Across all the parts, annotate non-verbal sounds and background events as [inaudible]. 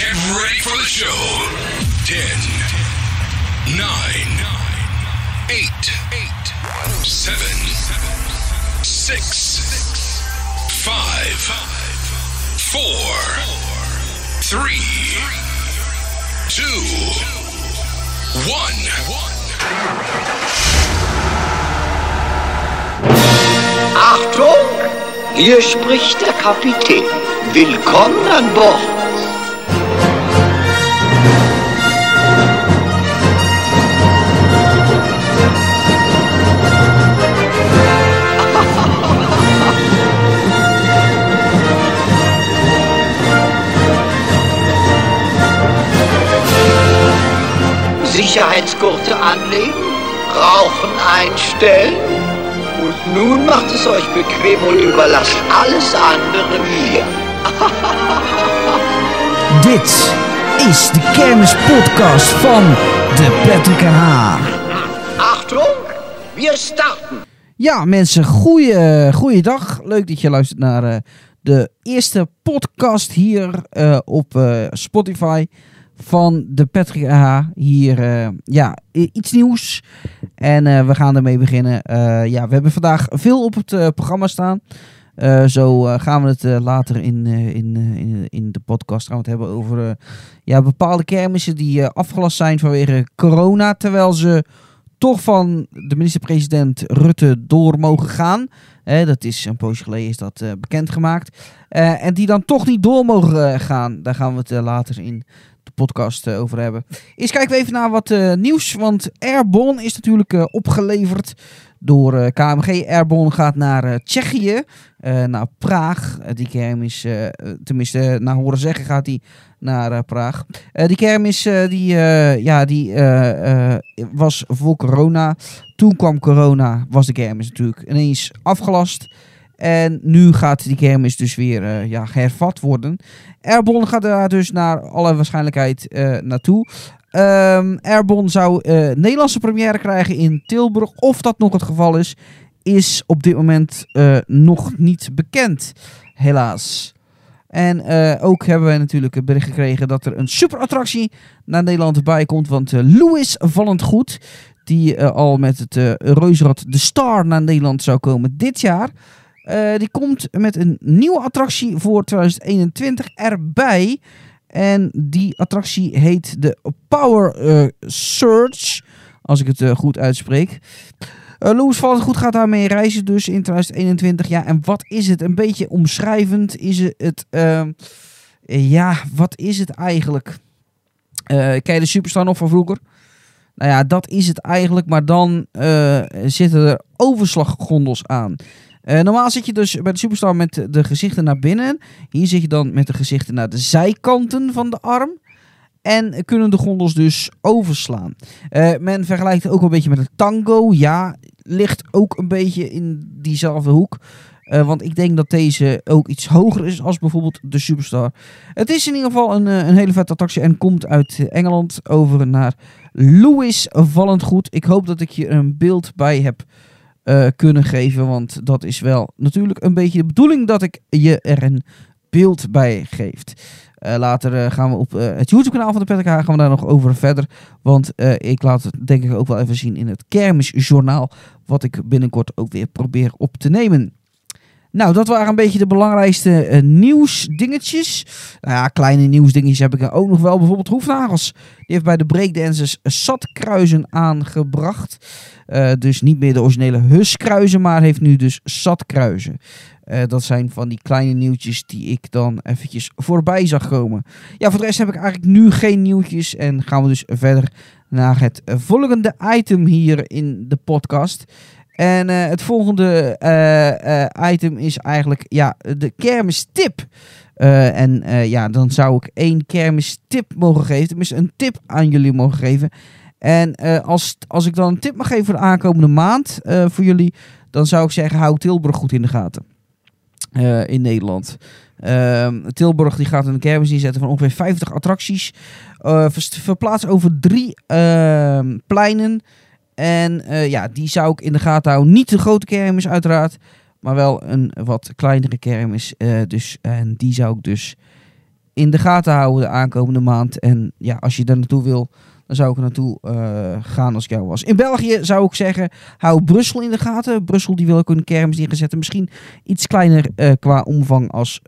Get ready for the show. 10, 9, 8, 7, 6, 5, 4, 3, 2, 1. Achtung! Hier spricht der Kapitän. Willkommen an Bord. Sicherheitsgurte anlegen, Rauchen einstellen und nun macht es euch bequem und überlasst alles andere mir. [laughs] Dit is de Kermis Podcast van de Patrick Haar. Achtung, wir starten. Ja, mensen, goeie, goeie dag. Leuk dat je luistert naar eh, de eerste podcast hier eh, op eh, Spotify van de Patrick Haar. Hier, eh, ja, iets nieuws. En eh, we gaan ermee beginnen. Eh, ja, we hebben vandaag veel op het programma staan. Zo gaan we het later in, in, in, in de podcast gaan we hebben over ja, bepaalde kermissen die afgelast zijn vanwege corona. Terwijl ze toch van de minister-president Rutte door mogen gaan. Dat is een poosje geleden is dat bekendgemaakt. En die dan toch niet door mogen gaan. Daar gaan we het later in podcast eh, over hebben. Eerst kijken we even naar wat eh, nieuws. Want Airborne is natuurlijk eh, opgeleverd door KMG. Airborne gaat naar Tsjechië, naar Praag. Die kermis, tenminste, naar horen zeggen gaat hij naar Praag. Die kermis die, ja, die, was voor corona. Toen kwam corona, was de kermis natuurlijk ineens afgelast. En nu gaat die kermis dus weer eh, ja, hervat worden. Airborne gaat daar dus naar alle waarschijnlijkheid eh, naartoe. Airborne zou eh, Nederlandse première krijgen in Tilburg. Of dat nog het geval is, is op dit moment nog niet bekend. Helaas. En ook hebben we natuurlijk een bericht gekregen dat er een superattractie naar Nederland erbij komt. Want Louis Vallend Goed, die al met het reuzenrad De Star naar Nederland zou komen dit jaar. Eh, die komt met een nieuwe attractie voor 2021 erbij. En die attractie heet de Power eh, Surge. Als ik het eh, goed uitspreek. Louis Vallend Goed gaat daarmee reizen dus in 2021. Ja, en wat is het? Een beetje omschrijvend is het... ehm, ja, wat is het eigenlijk? Ken je de Superstar nog van vroeger? Nou ja, dat is het eigenlijk. Maar dan zitten er overslaggondels aan. Eh, normaal zit je dus bij de Superstar met de gezichten naar binnen. Hier zit je dan met de gezichten naar de zijkanten van de arm. En kunnen de gondels dus overslaan. Eh, men vergelijkt het ook een beetje met een tango. Ja, ligt ook een beetje in diezelfde hoek. Eh, want ik denk dat deze ook iets hoger is als bijvoorbeeld de Superstar. Het is in ieder geval een, een hele vette attractie en komt uit Engeland over naar Louis Vallend Goed. Ik hoop dat ik je een beeld bij heb eh, kunnen geven. Want dat is wel natuurlijk een beetje de bedoeling dat ik je er een beeld bij geef. Eh, later eh, gaan we op het YouTube-kanaal van de PTK gaan we daar nog over verder. Want ik laat het denk ik ook wel even zien in het kermisjournaal. Wat ik binnenkort ook weer probeer op te nemen. Nou, dat waren een beetje de belangrijkste eh, nieuwsdingetjes. Nou ja, kleine nieuwsdingetjes heb ik er ook nog wel. Bijvoorbeeld Hoefnagels. Die heeft bij de breakdancers zatkruizen aangebracht. Eh, dus niet meer de originele huskruizen, maar heeft nu dus zatkruizen. Eh, dat zijn van die kleine nieuwtjes die ik dan eventjes voorbij zag komen. Ja, voor de rest heb ik eigenlijk nu geen nieuwtjes. En gaan we dus verder naar het volgende item hier in de podcast. En eh, het volgende eh, eh, item is eigenlijk ja, de kermistip. En ja, dan zou ik één kermistip mogen geven. Tenminste, een tip aan jullie mogen geven. En als, als ik dan een tip mag geven voor de aankomende maand voor jullie, dan zou ik zeggen, hou Tilburg goed in de gaten. In Nederland. Ehm, Tilburg die gaat een kermis inzetten van ongeveer 50 attracties. vers- verplaatst over drie ehm, pleinen. En eh, ja, die zou ik in de gaten houden. Niet de grote kermis uiteraard. Maar wel een wat kleinere kermis. eh, dus, en die zou ik dus in de gaten houden de aankomende maand. En ja, als je daar naartoe wil, dan zou ik er naartoe eh, gaan als ik jou was. In België zou ik zeggen, hou Brussel in de gaten. Brussel die wil ook een kermis neerzetten. Misschien iets kleiner qua omvang als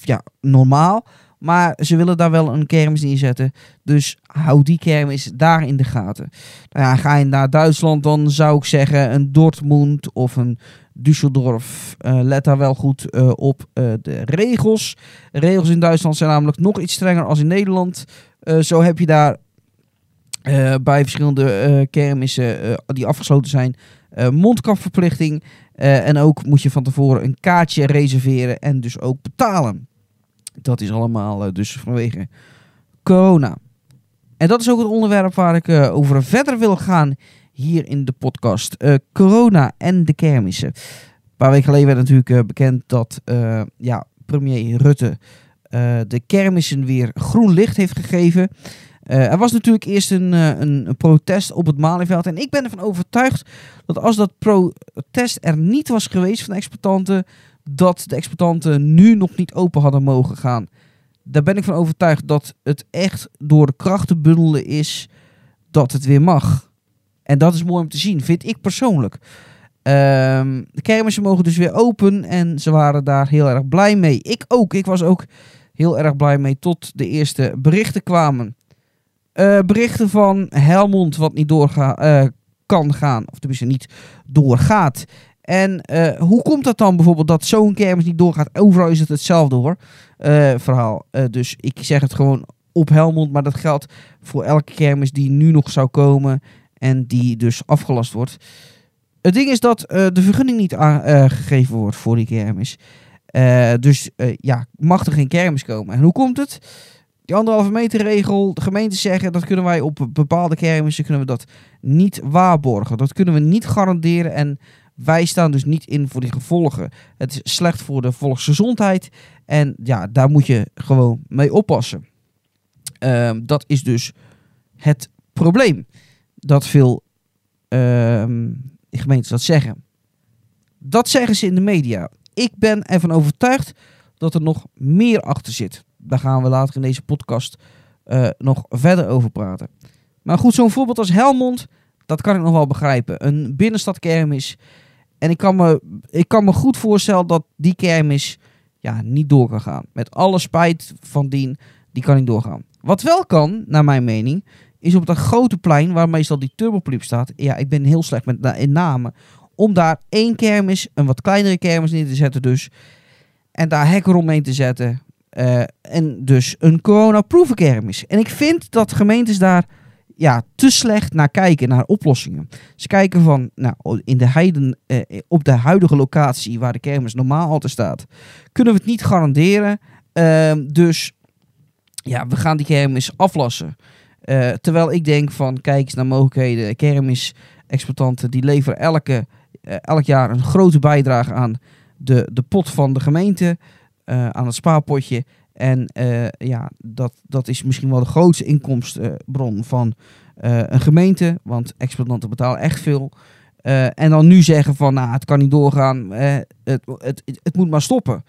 ja, normaal. Maar ze willen daar wel een kermis neerzetten. Dus hou die kermis daar in de gaten. Nou ja, ga je naar Duitsland, dan zou ik zeggen een Dortmund of een Düsseldorf. Eh, let daar wel goed eh, op eh, de regels. Regels in Duitsland zijn namelijk nog iets strenger als in Nederland. Zo heb je daar bij verschillende kermissen die afgesloten zijn mondkapverplichting. En ook moet je van tevoren een kaartje reserveren en dus ook betalen. Dat is allemaal eh, dus vanwege corona. En dat is ook het onderwerp waar ik eh, over verder wil gaan hier in de podcast. Eh, corona en de kermissen. Een paar weken geleden werd natuurlijk bekend dat ja, premier Rutte de kermissen weer groen licht heeft gegeven. Er was natuurlijk eerst een, een, een protest op het Malieveld. En ik ben ervan overtuigd dat als dat protest er niet was geweest van de exploitanten, dat de exploitanten nu nog niet open hadden mogen gaan. Daar ben ik van overtuigd dat het echt door de krachten bundelen is dat het weer mag. En dat is mooi om te zien, vind ik persoonlijk. Ehm, de kermissen mogen dus weer open en ze waren daar heel erg blij mee. Ik ook. Ik was ook heel erg blij mee tot de eerste berichten kwamen. Eh, berichten van Helmond wat niet doorga eh, kan gaan, of tenminste niet doorgaat. En eh, hoe komt dat dan bijvoorbeeld dat zo'n kermis niet doorgaat? Overal is het hetzelfde hoor, eh, verhaal. Eh, dus ik zeg het gewoon op Helmond, maar dat geldt voor elke kermis die nu nog zou komen en die dus afgelast wordt. Het ding is dat de vergunning niet aangegeven wordt voor die kermis. Dus ja, mag er geen kermis komen. En hoe komt het? Die anderhalve meter regel, de gemeenten zeggen dat kunnen wij op bepaalde kermissen kunnen we dat niet waarborgen. Dat kunnen we niet garanderen en wij staan dus niet in voor die gevolgen. Het is slecht voor de volksgezondheid en ja, daar moet je gewoon mee oppassen. Ehm, dat is dus het probleem dat veel ehm, gemeentes dat zeggen. Dat zeggen ze in de media. Ik ben ervan overtuigd dat er nog meer achter zit. Daar gaan we later in deze podcast eh, nog verder over praten. Maar goed, zo'n voorbeeld als Helmond, dat kan ik nog wel begrijpen. Een binnenstadkermis. En ik kan me, ik kan me goed voorstellen dat die kermis ja, niet door kan gaan. Met alle spijt van dien, die kan niet doorgaan. Wat wel kan, naar mijn mening, is op dat grote plein waar meestal die turbopliep staat. Ja, ik ben heel slecht met in namen. Om daar één kermis, een wat kleinere kermis neer te zetten dus. En daar hekken omheen te zetten. Eh, en dus een corona-proof kermis. En ik vind dat gemeentes daar ja, te slecht naar kijken, naar oplossingen. Ze kijken van, nou, in de heiden, eh, op de huidige locatie waar de kermis normaal altijd staat, kunnen we het niet garanderen. Ehm, dus ja, we gaan die kermis aflassen. Eh, terwijl ik denk van, kijk eens naar mogelijkheden. Kermis-exploitanten die leveren elke, eh, elk jaar een grote bijdrage aan de, de pot van de gemeente, eh, aan het spaarpotje. En eh, ja, dat, dat is misschien wel de grootste inkomstenbron van eh, een gemeente. Want exploitanten betalen echt veel. Eh, en dan nu zeggen van, nou, het kan niet doorgaan. het, het, het, moet maar stoppen.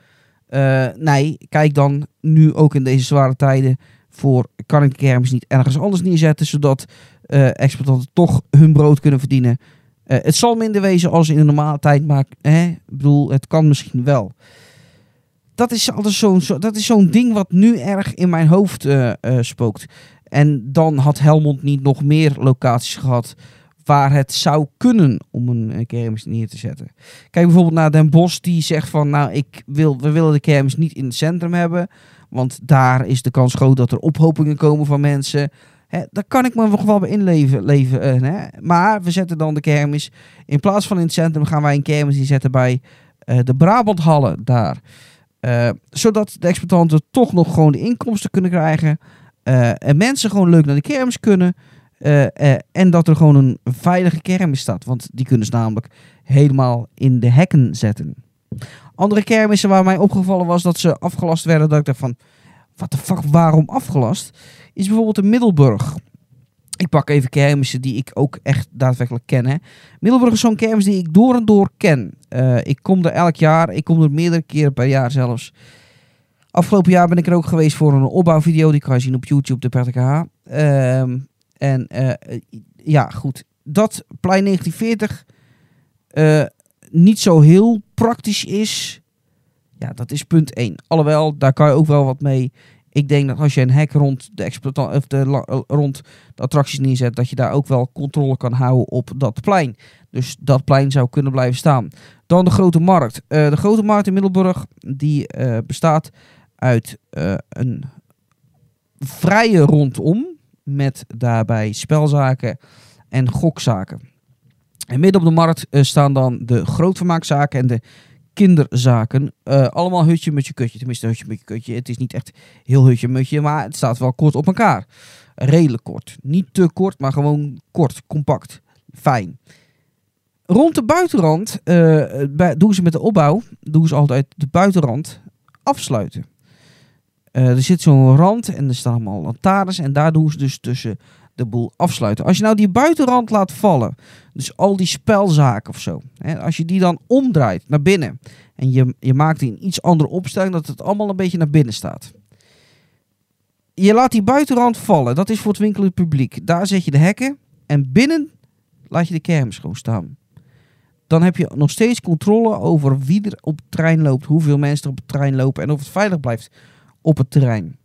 Nee, kijk dan nu ook in deze zware tijden voor kan ik de kermis niet ergens anders neerzetten, zodat exploitanten toch hun brood kunnen verdienen. Het zal minder wezen als in de normale tijd, maar hè, ik bedoel, het kan misschien wel. Dat is altijd zo'n zo, dat is zo'n ding wat nu erg in mijn hoofd eh, spookt. En dan had Helmond niet nog meer locaties gehad waar het zou kunnen om een kermis neer te zetten. Kijk bijvoorbeeld naar Den Bosch, die zegt van, nou, ik wil, we willen de kermis niet in het centrum hebben, want daar is de kans groot dat er ophopingen komen van mensen. Hè, daar kan ik me nog wel bij inleven. Leven, eh, hè. Maar we zetten dan de kermis, in plaats van in het centrum gaan wij een kermis inzetten bij eh, de Brabanthallen daar. Eh, zodat de exploitanten toch nog gewoon de inkomsten kunnen krijgen. eh, en mensen gewoon leuk naar de kermis kunnen. eh, en dat er gewoon een veilige kermis staat. Want die kunnen ze namelijk helemaal in de hekken zetten. Andere kermissen waar mij opgevallen was dat ze afgelast werden. Dat ik dacht van, wat de fuck, waarom afgelast? Is bijvoorbeeld de Middelburg. Ik pak even kermissen die ik ook echt daadwerkelijk ken. Hè. Middelburg is zo'n kermis die ik door en door ken. Eh, ik kom er elk jaar, ik kom er meerdere keren per jaar zelfs. Afgelopen jaar ben ik er ook geweest voor een opbouwvideo. Die kan je zien op YouTube, de Patrick H. Ehm, en eh, ja, goed. Dat plein 1940 eh, niet zo heel praktisch is. Ja, dat is punt 1. Alhoewel, daar kan je ook wel wat mee. Ik denk dat als je een hek rond de, exploitant, of de, eh, rond de attracties neerzet, dat je daar ook wel controle kan houden op dat plein. Dus dat plein zou kunnen blijven staan. Dan de Grote Markt. Eh, de Grote Markt in Middelburg, die eh, bestaat uit een vrije rondom, met daarbij spelzaken en gokzaken. En midden op de markt staan dan de grootvermaakzaken en de kinderzaken. Eh, allemaal hutje met je kutje. Tenminste, hutje met je kutje. Het is niet echt heel hutje mutje, maar het staat wel kort op elkaar. Redelijk kort. Niet te kort, maar gewoon kort, compact. Fijn. Rond de buitenrand eh, bij, doen ze met de opbouw, doen ze altijd de buitenrand afsluiten. Eh, er zit zo'n rand en er staan allemaal lantaarns en daar doen ze dus tussen de boel afsluiten. Als je nou die buitenrand laat vallen, dus al die spelzaken of zo, hè, als je die dan omdraait naar binnen en je, je maakt die een iets andere opstelling, dat het allemaal een beetje naar binnen staat. Je laat die buitenrand vallen, dat is voor het winkelend publiek. Daar zet je de hekken en binnen laat je de kermis gewoon staan. Dan heb je nog steeds controle over wie er op trein loopt, hoeveel mensen er op het trein lopen en of het veilig blijft op het terrein.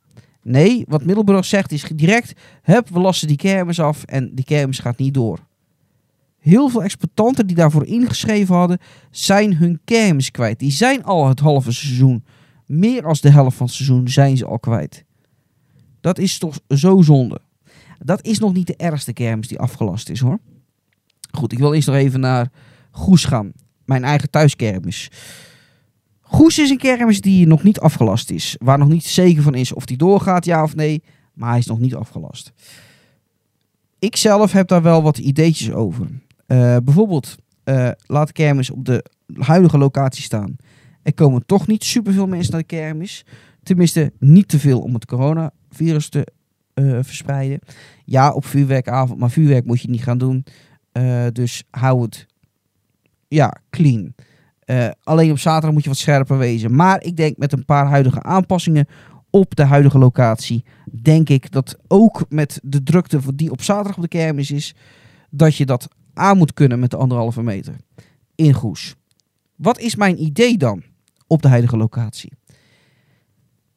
Nee, wat Middelburg zegt is direct, hup, we lassen die kermis af en die kermis gaat niet door. Heel veel exploitanten die daarvoor ingeschreven hadden, zijn hun kermis kwijt. Die zijn al het halve seizoen. Meer als de helft van het seizoen zijn ze al kwijt. Dat is toch zo zonde. Dat is nog niet de ergste kermis die afgelast is hoor. Goed, ik wil eerst nog even naar Goes gaan. Mijn eigen thuiskermis. Goes is een kermis die nog niet afgelast is. Waar nog niet zeker van is of die doorgaat, ja of nee. Maar hij is nog niet afgelast. Ik zelf heb daar wel wat ideetjes over. Eh, bijvoorbeeld, eh, laat de kermis op de huidige locatie staan. Er komen toch niet superveel mensen naar de kermis. Tenminste, niet te veel om het coronavirus te eh, verspreiden. Ja, op vuurwerkavond, maar vuurwerk moet je niet gaan doen. Dus hou het ja, clean. Eh, alleen op zaterdag moet je wat scherper wezen. Maar ik denk met een paar huidige aanpassingen op de huidige locatie, denk ik dat ook met de drukte die op zaterdag op de kermis is, dat je dat aan moet kunnen met de anderhalve meter in Goes. Wat is mijn idee dan op de huidige locatie?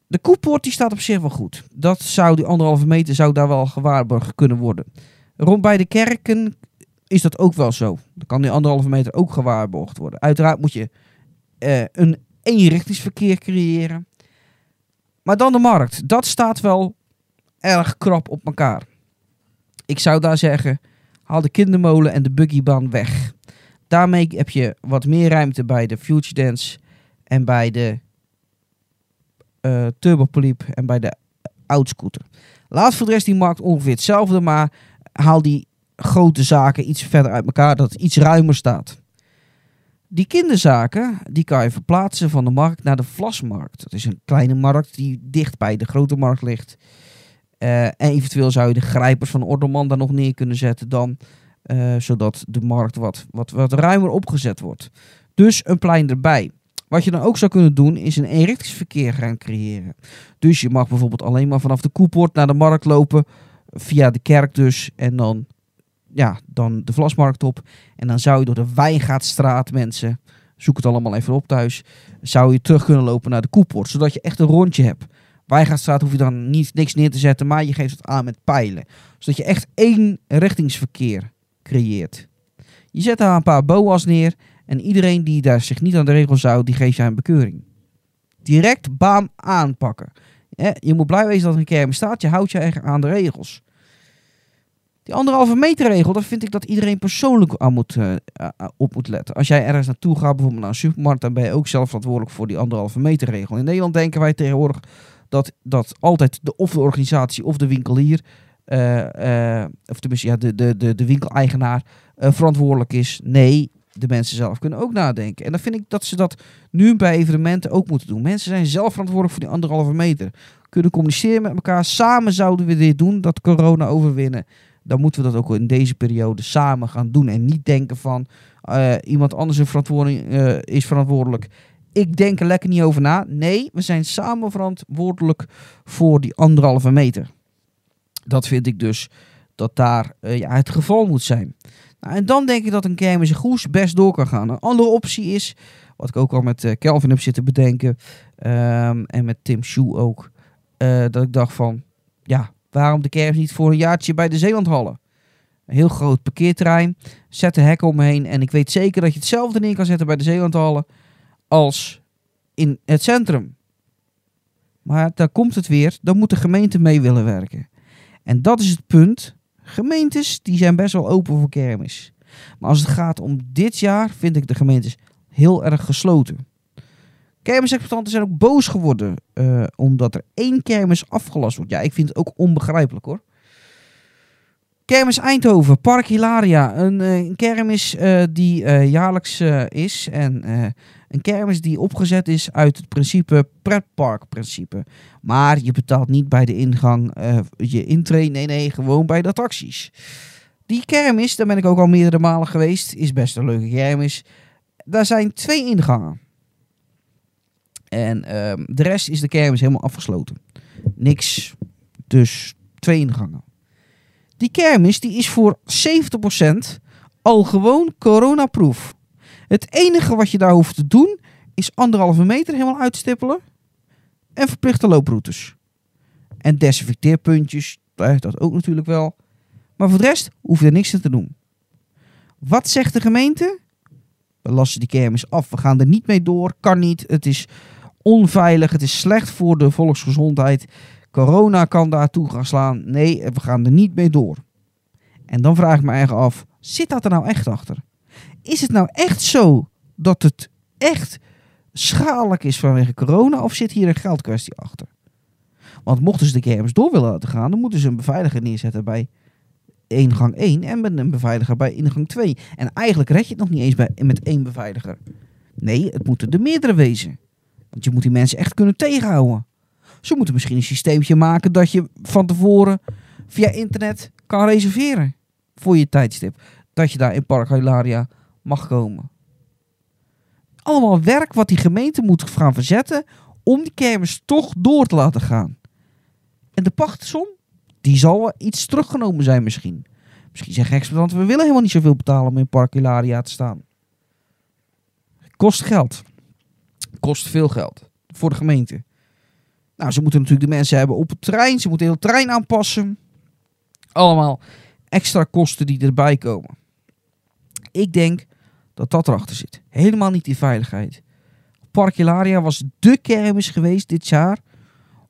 De koepoort die staat op zich wel goed. Dat zou die anderhalve meter zou daar wel gewaarborgd kunnen worden. Rond bij de kerken is dat ook wel zo. Dan kan die anderhalve meter ook gewaarborgd worden. Uiteraard moet je eh, een eenrichtingsverkeer creëren. Maar dan de markt. Dat staat wel erg krap op elkaar. Ik zou daar zeggen, haal de kindermolen en de buggybaan weg. Daarmee heb je wat meer ruimte bij de Future Dance en bij de eh Turbopoliep en bij de Oudscooter. Laat voor de rest die markt ongeveer hetzelfde, maar haal die grote zaken iets verder uit elkaar, dat iets ruimer staat. Die kinderzaken, die kan je verplaatsen van de markt naar de Vlasmarkt. Dat is een kleine markt die dicht bij de grote markt ligt. Eh, en eventueel zou je de grijpers van Ordelman daar nog neer kunnen zetten dan. eh, zodat de markt wat, wat, wat ruimer opgezet wordt. Dus een plein erbij. Wat je dan ook zou kunnen doen, is een eenrichtingsverkeer gaan creëren. Dus je mag bijvoorbeeld alleen maar vanaf de koepoort naar de markt lopen. Via de kerk dus. En dan, ja, dan de Vlasmarkt op. En dan zou je door de Wijngaardstraat, mensen, zoek het allemaal even op thuis, zou je terug kunnen lopen naar de koepoort. Zodat je echt een rondje hebt. Wijngaardstraat hoef je dan niet, niks neer te zetten, maar je geeft het aan met pijlen. Zodat je echt één richtingsverkeer creëert. Je zet daar een paar boa's neer en iedereen die daar zich niet aan de regels houdt, die geeft jou een bekeuring. Direct bam aanpakken. Je moet blij wezen dat er een kermis staat, je houdt je eigen aan de regels. Die anderhalve meter regel, daar vind ik dat iedereen persoonlijk aan moet, eh, eh, op moet letten. Als jij ergens naartoe gaat, bijvoorbeeld naar een supermarkt, dan ben je ook zelf verantwoordelijk voor die anderhalve meter regel. In Nederland denken wij tegenwoordig dat, dat altijd de, of de organisatie of de winkelier, eh, eh, of tenminste ja, de, de, de, de winkeleigenaar, eh, verantwoordelijk is. Nee, de mensen zelf kunnen ook nadenken. En dan vind ik dat ze dat nu bij evenementen ook moeten doen. Mensen zijn zelf verantwoordelijk voor die anderhalve meter. Kunnen communiceren met elkaar. Samen zouden we dit doen, dat corona overwinnen. Dan moeten we dat ook in deze periode samen gaan doen. En niet denken van eh, iemand anders een verantwoording, eh, is verantwoordelijk. ik denk er lekker niet over na. Nee, we zijn samen verantwoordelijk voor die anderhalve meter. Dat vind ik dus dat daar eh, ja, het geval moet zijn. Nou, en dan denk ik dat een kermis Goes best door kan gaan. Een andere optie is, wat ik ook al met Kelvin heb zitten bedenken, ehm, en met Tim Shoe ook, dat ik dacht van, ja, waarom de kermis niet voor een jaartje bij de Zeelandhallen? Een heel groot parkeerterrein, zet een hek omheen en ik weet zeker dat je hetzelfde neer kan zetten bij de Zeelandhallen als in het centrum. Maar daar komt het weer, dan moet de gemeente mee willen werken. En dat is het punt. Gemeentes die zijn best wel open voor kermis. Maar als het gaat om dit jaar, vind ik de gemeentes heel erg gesloten. Kermisexploitanten zijn ook boos geworden eh, omdat er één kermis afgelast wordt. Ja, ik vind het ook onbegrijpelijk hoor. Kermis Eindhoven, Park Hilaria. Een, eh, een kermis eh, die jaarlijks is. En een kermis die opgezet is uit het principe pretparkprincipe. Maar je betaalt niet bij de ingang je intree. Nee, nee, gewoon bij de attracties. Die kermis, daar ben ik ook al meerdere malen geweest. Is best een leuke kermis. Daar zijn twee ingangen. En ehm, de rest is de kermis helemaal afgesloten. Niks. Dus twee ingangen. Die kermis die is voor 70% al gewoon coronaproof. Het enige wat je daar hoeft te doen is anderhalve meter helemaal uitstippelen en verplichte looproutes. En desinfecteerpuntjes, dat ook natuurlijk wel. Maar voor de rest hoef je er niks aan te doen. Wat zegt de gemeente? We lassen die kermis af. We gaan er niet mee door. Kan niet. Het is onveilig. Het is slecht voor de volksgezondheid. Corona kan daartoe gaan slaan. Nee, we gaan er niet mee door. En dan vraag ik me eigen af, zit dat er nou echt achter? Is het nou echt zo dat het echt schadelijk is vanwege corona of zit hier een geldkwestie achter? Want mochten ze de kermis door willen laten gaan, dan moeten ze een beveiliger neerzetten bij ingang 1 en met een beveiliger bij ingang 2. En eigenlijk red je het nog niet eens bij, met één beveiliger. Nee, het moeten er meerdere wezen. Want je moet die mensen echt kunnen tegenhouden. Ze moeten misschien een systeemtje maken dat je van tevoren via internet kan reserveren voor je tijdstip. Dat je daar in Park Hilaria mag komen. Allemaal werk wat die gemeente moet gaan verzetten om die kermis toch door te laten gaan. En de pachtsom, die zal wel iets teruggenomen zijn misschien. Misschien zeggen exploitanten, we willen helemaal niet zoveel betalen om in Park Hilaria te staan. Kost geld. Kost veel geld. Voor de gemeente. Nou, ze moeten natuurlijk de mensen hebben op het trein. Ze moeten heel het trein aanpassen. Allemaal extra kosten die erbij komen. Ik denk dat dat erachter zit. Helemaal niet die veiligheid. Park Hilaria was dé kermis geweest dit jaar.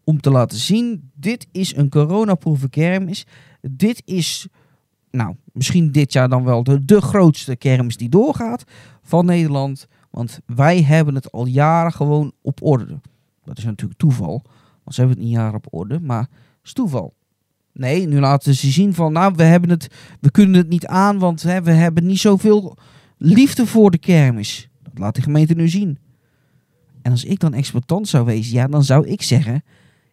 Om te laten zien, dit is een coronaproeve kermis. Dit is, nou, misschien dit jaar dan wel de, de grootste kermis die doorgaat van Nederland. Want wij hebben het al jaren gewoon op orde. Dat is natuurlijk toeval. Want ze hebben het niet jaren op orde, maar is toeval. Nee, nu laten ze zien van, nou, we, hebben het, we kunnen het niet aan, want hè, we hebben niet zoveel liefde voor de kermis. Dat laat de gemeente nu zien. En als ik dan exploitant zou wezen, ja, dan zou ik zeggen,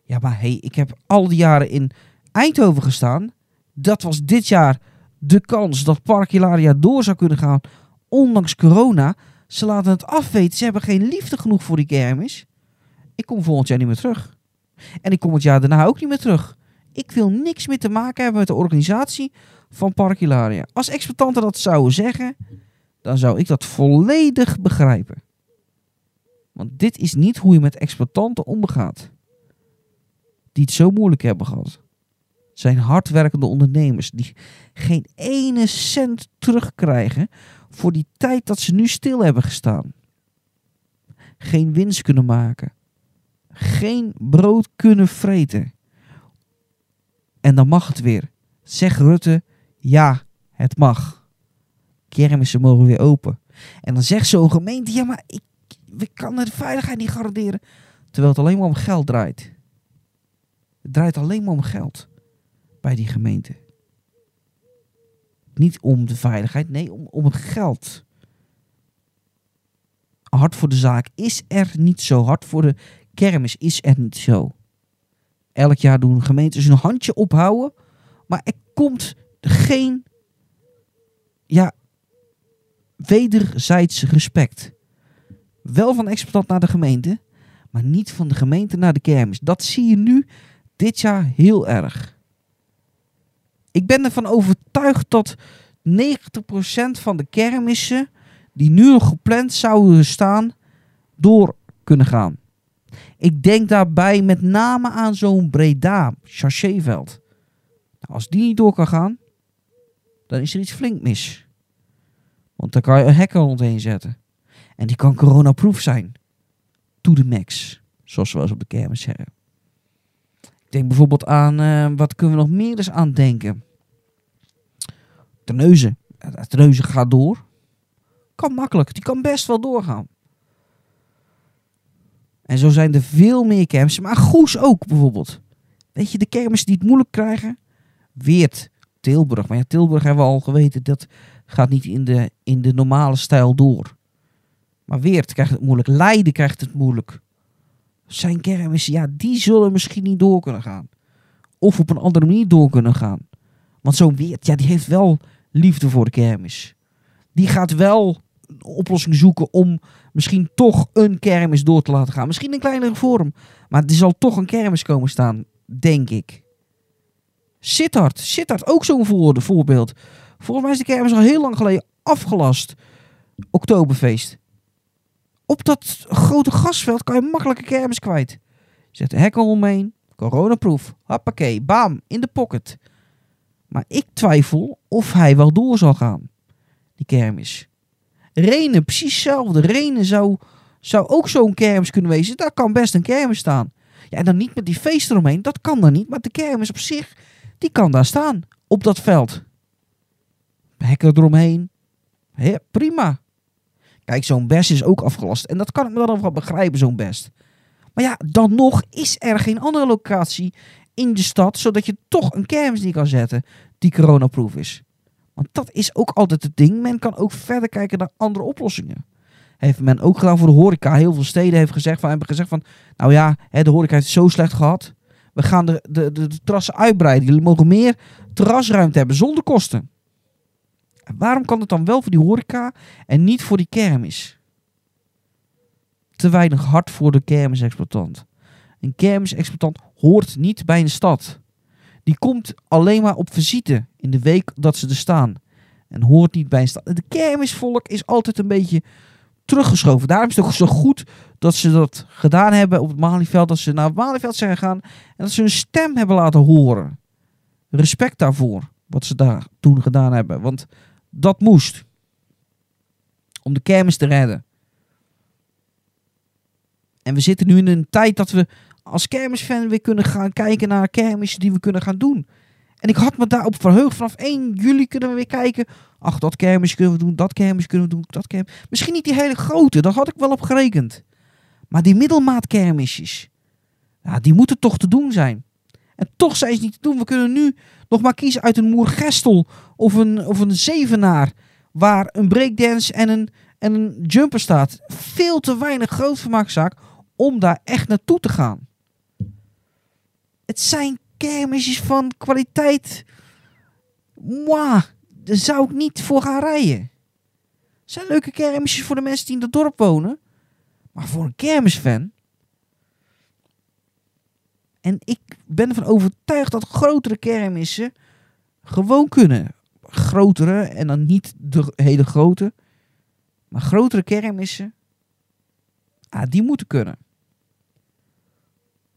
ja, maar hé, hey, ik heb al die jaren in Eindhoven gestaan. Dat was dit jaar de kans dat Park Hilaria door zou kunnen gaan, ondanks corona. Ze laten het afweten, ze hebben geen liefde genoeg voor die kermis. Ik kom volgend jaar niet meer terug. En ik kom het jaar daarna ook niet meer terug. Ik wil niks meer te maken hebben met de organisatie van Park Hilaria. Als exploitanten dat zouden zeggen, dan zou ik dat volledig begrijpen. Want dit is niet hoe je met exploitanten omgaat. Die het zo moeilijk hebben gehad. Zijn hardwerkende ondernemers die geen ene cent terugkrijgen voor die tijd dat ze nu stil hebben gestaan. Geen winst kunnen maken. Geen brood kunnen vreten. En dan mag het weer. Zeg Rutte, ja, het mag. Kermissen mogen weer open. En dan zegt zo'n gemeente, ja, maar ik, we kan de veiligheid niet garanderen. Terwijl het alleen maar om geld draait. Het draait alleen maar om geld bij die gemeente. Niet om de veiligheid, nee, om, om het geld. Hard voor de zaak is er niet zo. Hard voor de kermis is er niet zo. Elk jaar doen gemeentes een handje ophouden. Maar er komt geen ja, wederzijds respect. Wel van exploitant naar de gemeente, maar niet van de gemeente naar de kermis. Dat zie je nu dit jaar heel erg. Ik ben ervan overtuigd dat 90% van de kermissen die nu nog gepland zouden staan, door kunnen gaan. Ik denk daarbij met name aan zo'n Breda, Chachéveld. Nou, als die niet door kan gaan, dan is er iets flink mis. Want dan kan je een hacker rondheen zetten. En die kan coronaproof zijn. To the max. Zoals we eens op de kermis zeggen. Ik denk bijvoorbeeld aan, eh, wat kunnen we nog meer eens aan denken? Ja, Terneuzen gaat door. Kan makkelijk. Die kan best wel doorgaan. En zo zijn er veel meer kermissen. Maar Goes ook bijvoorbeeld. Weet je, de kermissen die het moeilijk krijgen. Weert, Tilburg. Maar ja, Tilburg hebben we al geweten. Dat gaat niet in de, in de normale stijl door. Maar Weert krijgt het moeilijk. Leiden krijgt het moeilijk. Zijn kermissen, ja, die zullen misschien niet door kunnen gaan. Of op een andere manier door kunnen gaan. Want zo'n Weert, ja, die heeft wel liefde voor de kermis. Die gaat wel een oplossing zoeken om misschien toch een kermis door te laten gaan. Misschien in kleinere vorm. Maar er zal toch een kermis komen staan, denk ik. Sittard. Sittard, ook zo'n voor- voorbeeld. Volgens mij is de kermis al heel lang geleden afgelast. Oktoberfeest. Op dat grote gasveld kan je makkelijk een kermis kwijt. Zet de hekken omheen. Coronaproof. Hoppakee. Bam. In de pocket. Maar ik twijfel of hij wel door zal gaan. Die kermis. Renen, precies hetzelfde. Renen zou, zou ook zo'n kermis kunnen wezen. Daar kan best een kermis staan. Ja, en dan niet met die feest eromheen. Dat kan dan niet. Maar de kermis op zich, die kan daar staan. Op dat veld. Hekken eromheen. Ja, prima. Kijk, zo'n best is ook afgelast. En dat kan ik me dan wel begrijpen, zo'n best. Maar ja, dan nog is er geen andere locatie in de stad, zodat je toch een kermis die kan zetten die coronaproof is. Want dat is ook altijd het ding. Men kan ook verder kijken naar andere oplossingen. Heeft men ook gedaan voor de horeca. Heel veel steden heeft gezegd van, hebben gezegd van, nou ja, de horeca heeft het zo slecht gehad. We gaan de, de, de, terrassen uitbreiden. Jullie mogen meer terrasruimte hebben zonder kosten. En waarom kan het dan wel voor die horeca en niet voor die kermis? Te weinig hard voor de kermisexploitant. Een kermisexploitant hoort niet bij een stad. Die komt alleen maar op visite in de week dat ze er staan. En hoort niet bij een stad. De kermisvolk is altijd een beetje teruggeschoven. Daarom is het ook zo goed dat ze dat gedaan hebben op het Malieveld. Dat ze naar het Malieveld zijn gegaan en dat ze hun stem hebben laten horen. Respect daarvoor, wat ze daar toen gedaan hebben. Want dat moest. Om de kermis te redden. En we zitten nu in een tijd dat we als kermisfan weer kunnen gaan kijken naar kermissen die we kunnen gaan doen. En ik had me daarop verheugd. Vanaf 1 juli kunnen we weer kijken. Ach, dat kermis kunnen we doen, dat kermis kunnen we doen, dat kermis. Misschien niet die hele grote, daar had ik wel op gerekend. Maar die middelmaatkermisjes, ja, die moeten toch te doen zijn. En toch zijn ze niet te doen. We kunnen nu nog maar kiezen uit een Moergestel of een, of een Zevenaar. Waar een breakdance en een, en een jumper staat. Veel te weinig grootvermaakzaak om daar echt naartoe te gaan. Het zijn kermisjes van kwaliteit. Mwah, daar zou ik niet voor gaan rijden. Het zijn leuke kermisjes voor de mensen die in het dorp wonen. Maar voor een kermisfan. En ik ben ervan overtuigd dat grotere kermissen gewoon kunnen. Grotere en dan niet de hele grote. Maar grotere kermissen. Ah, die moeten kunnen.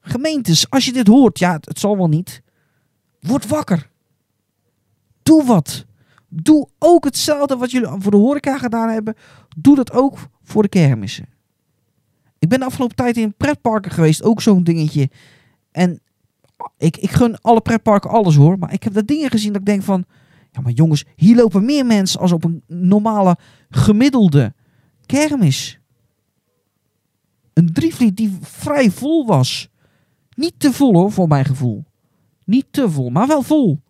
Gemeentes, als je dit hoort, ja, het, zal wel niet. Word wakker. Doe wat. Doe ook hetzelfde wat jullie voor de horeca gedaan hebben. Doe dat ook voor de kermissen. Ik ben de afgelopen tijd in pretparken geweest, ook zo'n dingetje. En ik, ik gun alle pretparken alles hoor. Maar ik heb daar dingen gezien dat ik denk van... Ja, maar jongens, hier lopen meer mensen als op een normale, gemiddelde kermis. Een drievliet die vrij vol was. Niet te vol hoor, voor mijn gevoel. Niet te vol, maar wel vol.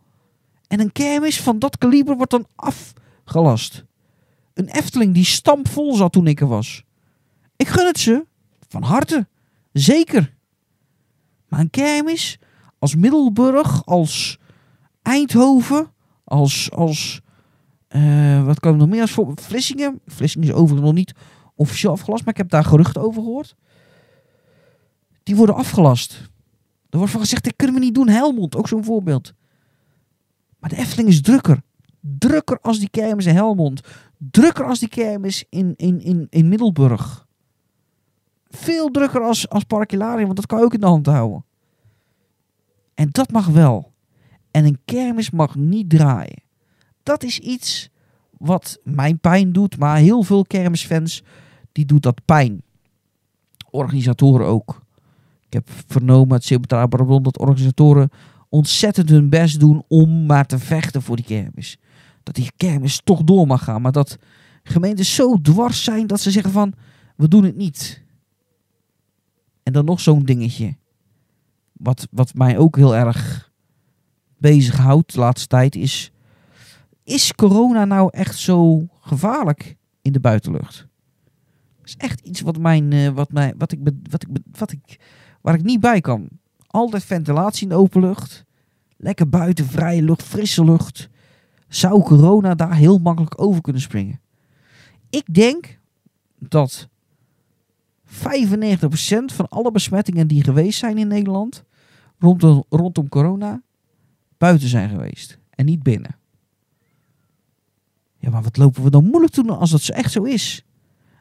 En een kermis van dat kaliber wordt dan afgelast. Een Efteling die stampvol zat toen ik er was. Ik gun het ze. Van harte. Zeker. Maar een kermis als Middelburg, als Eindhoven, als, als eh, wat kan ik nog meer als voor Vlissingen. Vlissingen is overigens nog niet officieel afgelast, maar ik heb daar geruchten over gehoord. Die worden afgelast. Er wordt van gezegd, dit kunnen we niet doen. Helmond, ook zo'n voorbeeld. Maar de Efteling is drukker. Drukker als die kermis in Helmond. Drukker als die kermis in, in, in, in Middelburg. Veel drukker als, als Park Hilarion, want dat kan je ook in de hand houden. En dat mag wel. En een kermis mag niet draaien. Dat is iets wat mij pijn doet, maar heel veel kermisfans, die doet dat pijn. Organisatoren ook. Heb vernomen uit Zeebetraal Brabant dat organisatoren ontzettend hun best doen om maar te vechten voor die kermis. Dat die kermis toch door mag gaan, maar dat gemeentes zo dwars zijn dat ze zeggen van, we doen het niet. En dan nog zo'n dingetje. Wat, wat mij ook heel erg bezighoudt de laatste tijd is... Is corona nou echt zo gevaarlijk in de buitenlucht? Dat is echt iets wat, mijn, eh, wat, mij, wat, ik, wat, ik, wat ik, waar ik niet bij kan. Altijd ventilatie in de openlucht. Lekker buiten, vrije lucht, frisse lucht. Zou corona daar heel makkelijk over kunnen springen? Ik denk dat 95% van alle besmettingen die geweest zijn in Nederland rondom, rondom corona buiten zijn geweest en niet binnen. Ja, maar wat lopen we dan moeilijk te doen als dat zo echt zo is?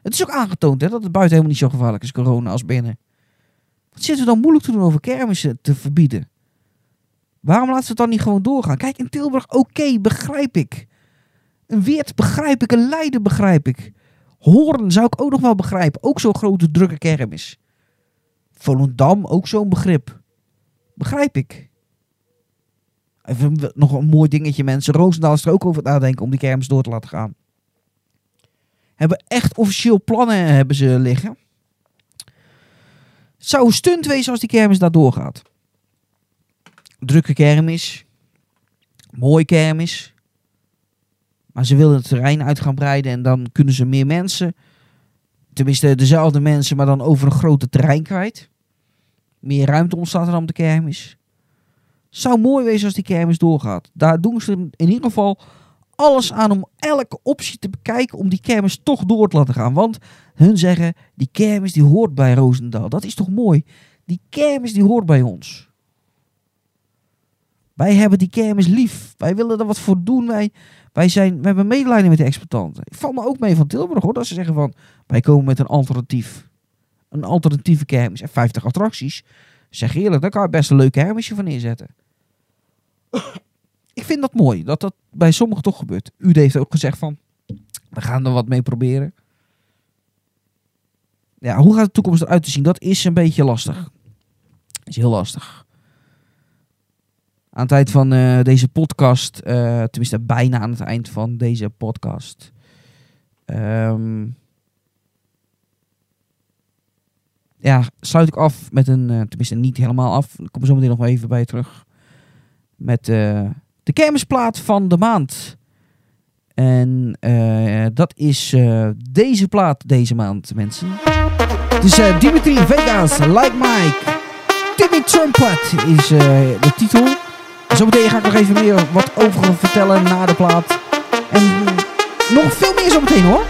Het is ook aangetoond hè, dat het buiten helemaal niet zo gevaarlijk is, corona, als binnen. Wat zitten we dan moeilijk te doen over kermissen te verbieden? Waarom laten ze het dan niet gewoon doorgaan? Kijk, in Tilburg, oké, begrijp ik. Een Weert begrijp ik, een Leiden begrijp ik. Hoorn zou ik ook nog wel begrijpen. Ook zo'n grote drukke kermis. Volendam, ook zo'n begrip. Begrijp ik. Even nog een mooi dingetje, mensen. Roosendaal is er ook over nadenken om die kermis door te laten gaan. Hebben echt officieel plannen hebben ze liggen. Het zou stunt wezen als die kermis daar doorgaat. Drukke kermis. Mooi kermis. Maar ze willen het terrein uit gaan breiden en dan kunnen ze meer mensen, tenminste dezelfde mensen, maar dan over een groter terrein kwijt. Meer ruimte ontstaat er dan de kermis. Zou mooi wezen als die kermis doorgaat. Daar doen ze in ieder geval alles aan om elke optie te bekijken om die kermis toch door te laten gaan. Want hun zeggen, die kermis die hoort bij Roosendaal. Dat is toch mooi? Die kermis die hoort bij ons. Wij hebben die kermis lief. Wij willen er wat voor doen. Wij, wij, zijn, we hebben medelijden met de exploitanten. Ik val me ook mee van Tilburg hoor. Dat ze zeggen van, wij komen met een alternatief. Een alternatieve kermis. En 50 attracties. Zeg eerlijk, daar kan je best een leuk kermisje van neerzetten. Ik vind dat mooi. Dat dat bij sommigen toch gebeurt. U heeft ook gezegd van, we gaan er wat mee proberen. Ja, hoe gaat de toekomst eruit te zien? Dat is een beetje lastig. is heel lastig. Aan het eind van eh, deze podcast, eh, tenminste bijna aan het eind van deze podcast, ehm, ja, sluit ik af met een, eh, tenminste niet helemaal af, ik kom er zo meteen nog even bij terug, met de kermisplaat van de maand. En eh, dat is eh, deze plaat deze maand, mensen. Is eh, Dimitri Vegas, Like Mike. Timmy Trumpet is de titel. Zometeen ga ik nog even meer wat over vertellen na de plaat. En nog veel meer zometeen hoor.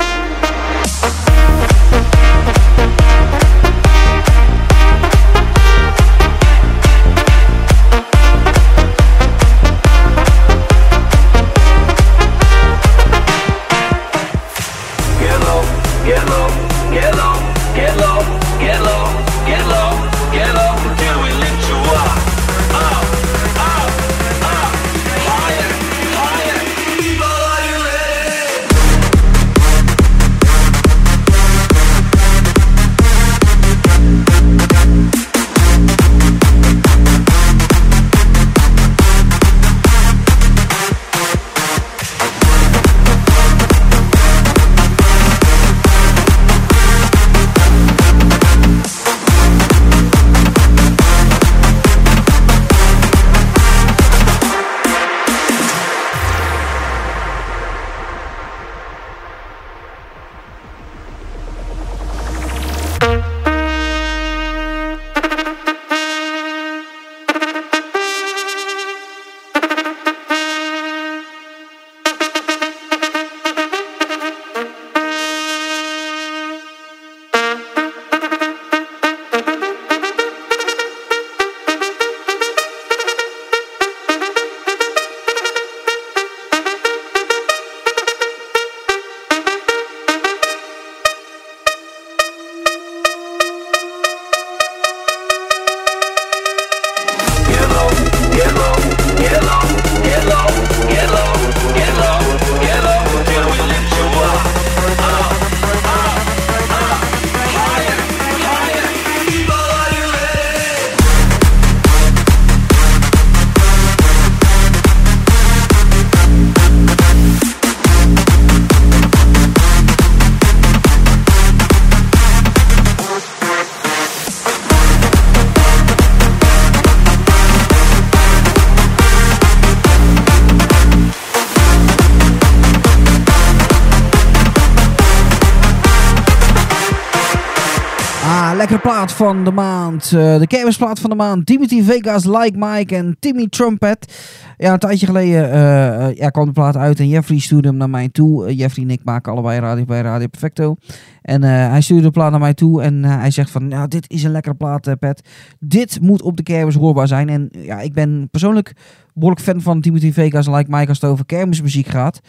Van de maand. Eh, de kermisplaat van de maand. Timothy Vegas, Like Mike en Timmy Trumpet. Ja, een tijdje geleden eh, eh, ja, kwam de plaat uit en Jeffrey stuurde hem naar mij toe. Jeffrey en ik maken allebei radio bij Radio Perfecto. En hij stuurde de plaat naar mij toe en hij zegt van... Nou, dit is een lekkere plaat, Pet. Dit moet op de kermis hoorbaar zijn. En ja, ik ben persoonlijk behoorlijk fan van Timothy Vegas Like Mike als het over kermismuziek gaat.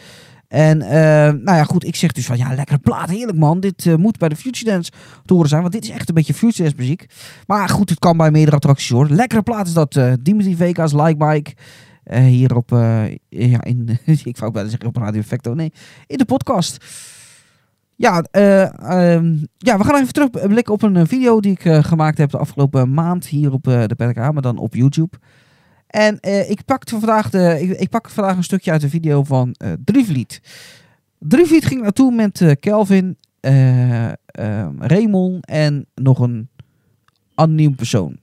En eh, nou ja, goed, ik zeg dus van ja, lekkere plaat, heerlijk man. Dit eh, moet bij de Future Dance te horen zijn, want dit is echt een beetje Future Dance muziek. Maar goed, het kan bij meerdere attracties hoor. Lekkere plaat is dat, eh Dimitri Vegas, Like Mike. hier op, ja, in, [laughs] ik wou bijna zeggen op Radio Effecto, nee, in de podcast. Ja, eh, ehm, ja, we gaan even terugblikken op een video die ik gemaakt heb de afgelopen maand hier op de PK, maar dan op YouTube. En eh, ik, pakte vandaag de, ik, pak vandaag een stukje uit de video van eh Drievliet. Drievliet ging naartoe met eh, Kelvin, eh, ehm, Raymond en nog een anoniem persoon.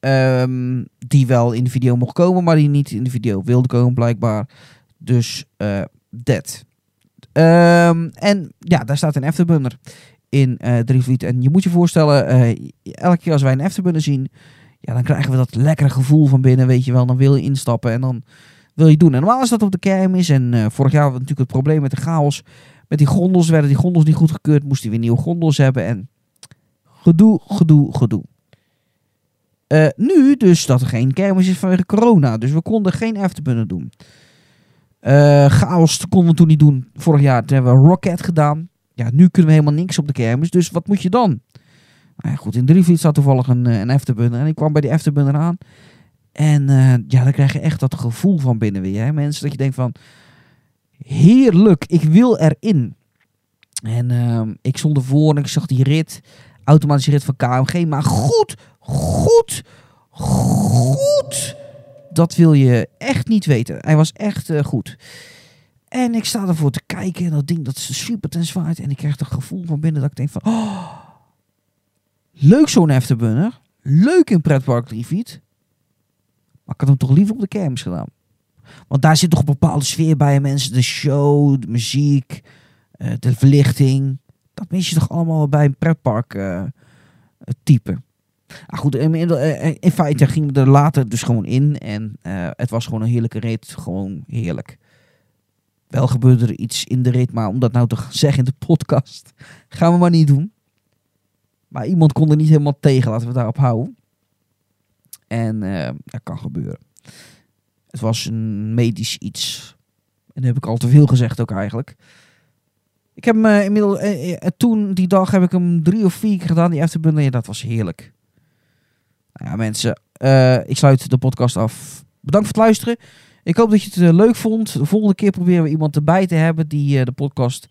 Ehm, die wel in de video mocht komen, maar die niet in de video wilde komen blijkbaar. Dus dat. Ehm, en ja, daar staat een afterbunner in Drievliet. En je moet je voorstellen, elke keer als wij een afterbunner zien, ja, dan krijgen we dat lekkere gevoel van binnen, weet je wel. Dan wil je instappen en dan wil je doen. En normaal is dat op de kermis. En eh, vorig jaar hadden we natuurlijk het probleem met de chaos. Met die gondels werden die gondels niet goedgekeurd. Moesten we weer nieuwe gondels hebben. En gedoe, gedoe, gedoe. Eh, nu dus dat er geen kermis is vanwege corona. Dus we konden geen afterbunnen doen. Eh, chaos konden we toen niet doen. Vorig jaar hebben we Rocket gedaan. Ja, nu kunnen we helemaal niks op de kermis. Dus wat moet je dan? Nou ja, goed, in Drievliet staat toevallig een, eh, een. En ik kwam bij die afterbunner aan. En eh, ja, dan krijg je echt dat gevoel van binnen weer. Hè? Mensen, dat je denkt van... Heerlijk, ik wil erin. En ehm, ik stond ervoor en ik zag die rit. Automatische rit van KMG. Maar goed, goed, goed. Dat wil je echt niet weten. Hij was echt eh, goed. En ik sta ervoor te kijken. En dat ding dat super ten zwaait. En ik krijg het gevoel van binnen dat ik denk van... Oh, leuk zo'n afterbunner. Leuk in pretpark Drievliet. Maar ik had hem toch liever op de kermis gedaan. Want daar zit toch een bepaalde sfeer bij mensen. De show, de muziek, eh, de verlichting. Dat mis je toch allemaal bij een pretpark eh, type. Nou goed, in, eh, in feite gingen we er later dus gewoon in. En het was gewoon een heerlijke rit. Gewoon heerlijk. Wel gebeurde er iets in de rit, maar om dat nou te zeggen in de podcast, [laughs] gaan we maar niet doen. Maar iemand kon er niet helemaal tegen, laten we daarop houden. En eh, dat kan gebeuren. Het was een medisch iets. En heb ik al te veel gezegd ook eigenlijk. Ik heb hem eh, inmiddels... eh, toen, die dag, heb ik hem drie of vier keer gedaan. Die afterbundel, ja, dat was heerlijk. Nou mensen. ik sluit de podcast af. Bedankt voor het luisteren. Ik hoop dat je het leuk vond. De volgende keer proberen we iemand erbij te hebben... die de podcast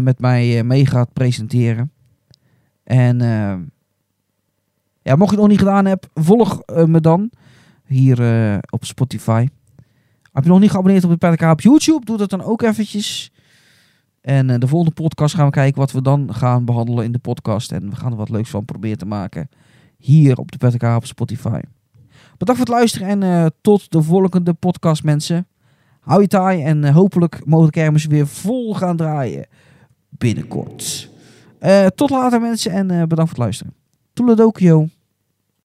met mij mee gaat presenteren. En... eh, ja, mocht je het nog niet gedaan hebben, volg eh, me dan hier eh, op Spotify. Heb je nog niet geabonneerd op de PDK op YouTube? Doe dat dan ook eventjes. En eh, de volgende podcast gaan we kijken wat we dan gaan behandelen in de podcast. En we gaan er wat leuks van proberen te maken hier op de PDK op Spotify. Bedankt voor het luisteren en tot de volgende podcast mensen. Hou je taai en hopelijk mogen kermis weer vol gaan draaien binnenkort. Eh, tot later mensen en eh, bedankt voor het luisteren. Toedeledokie,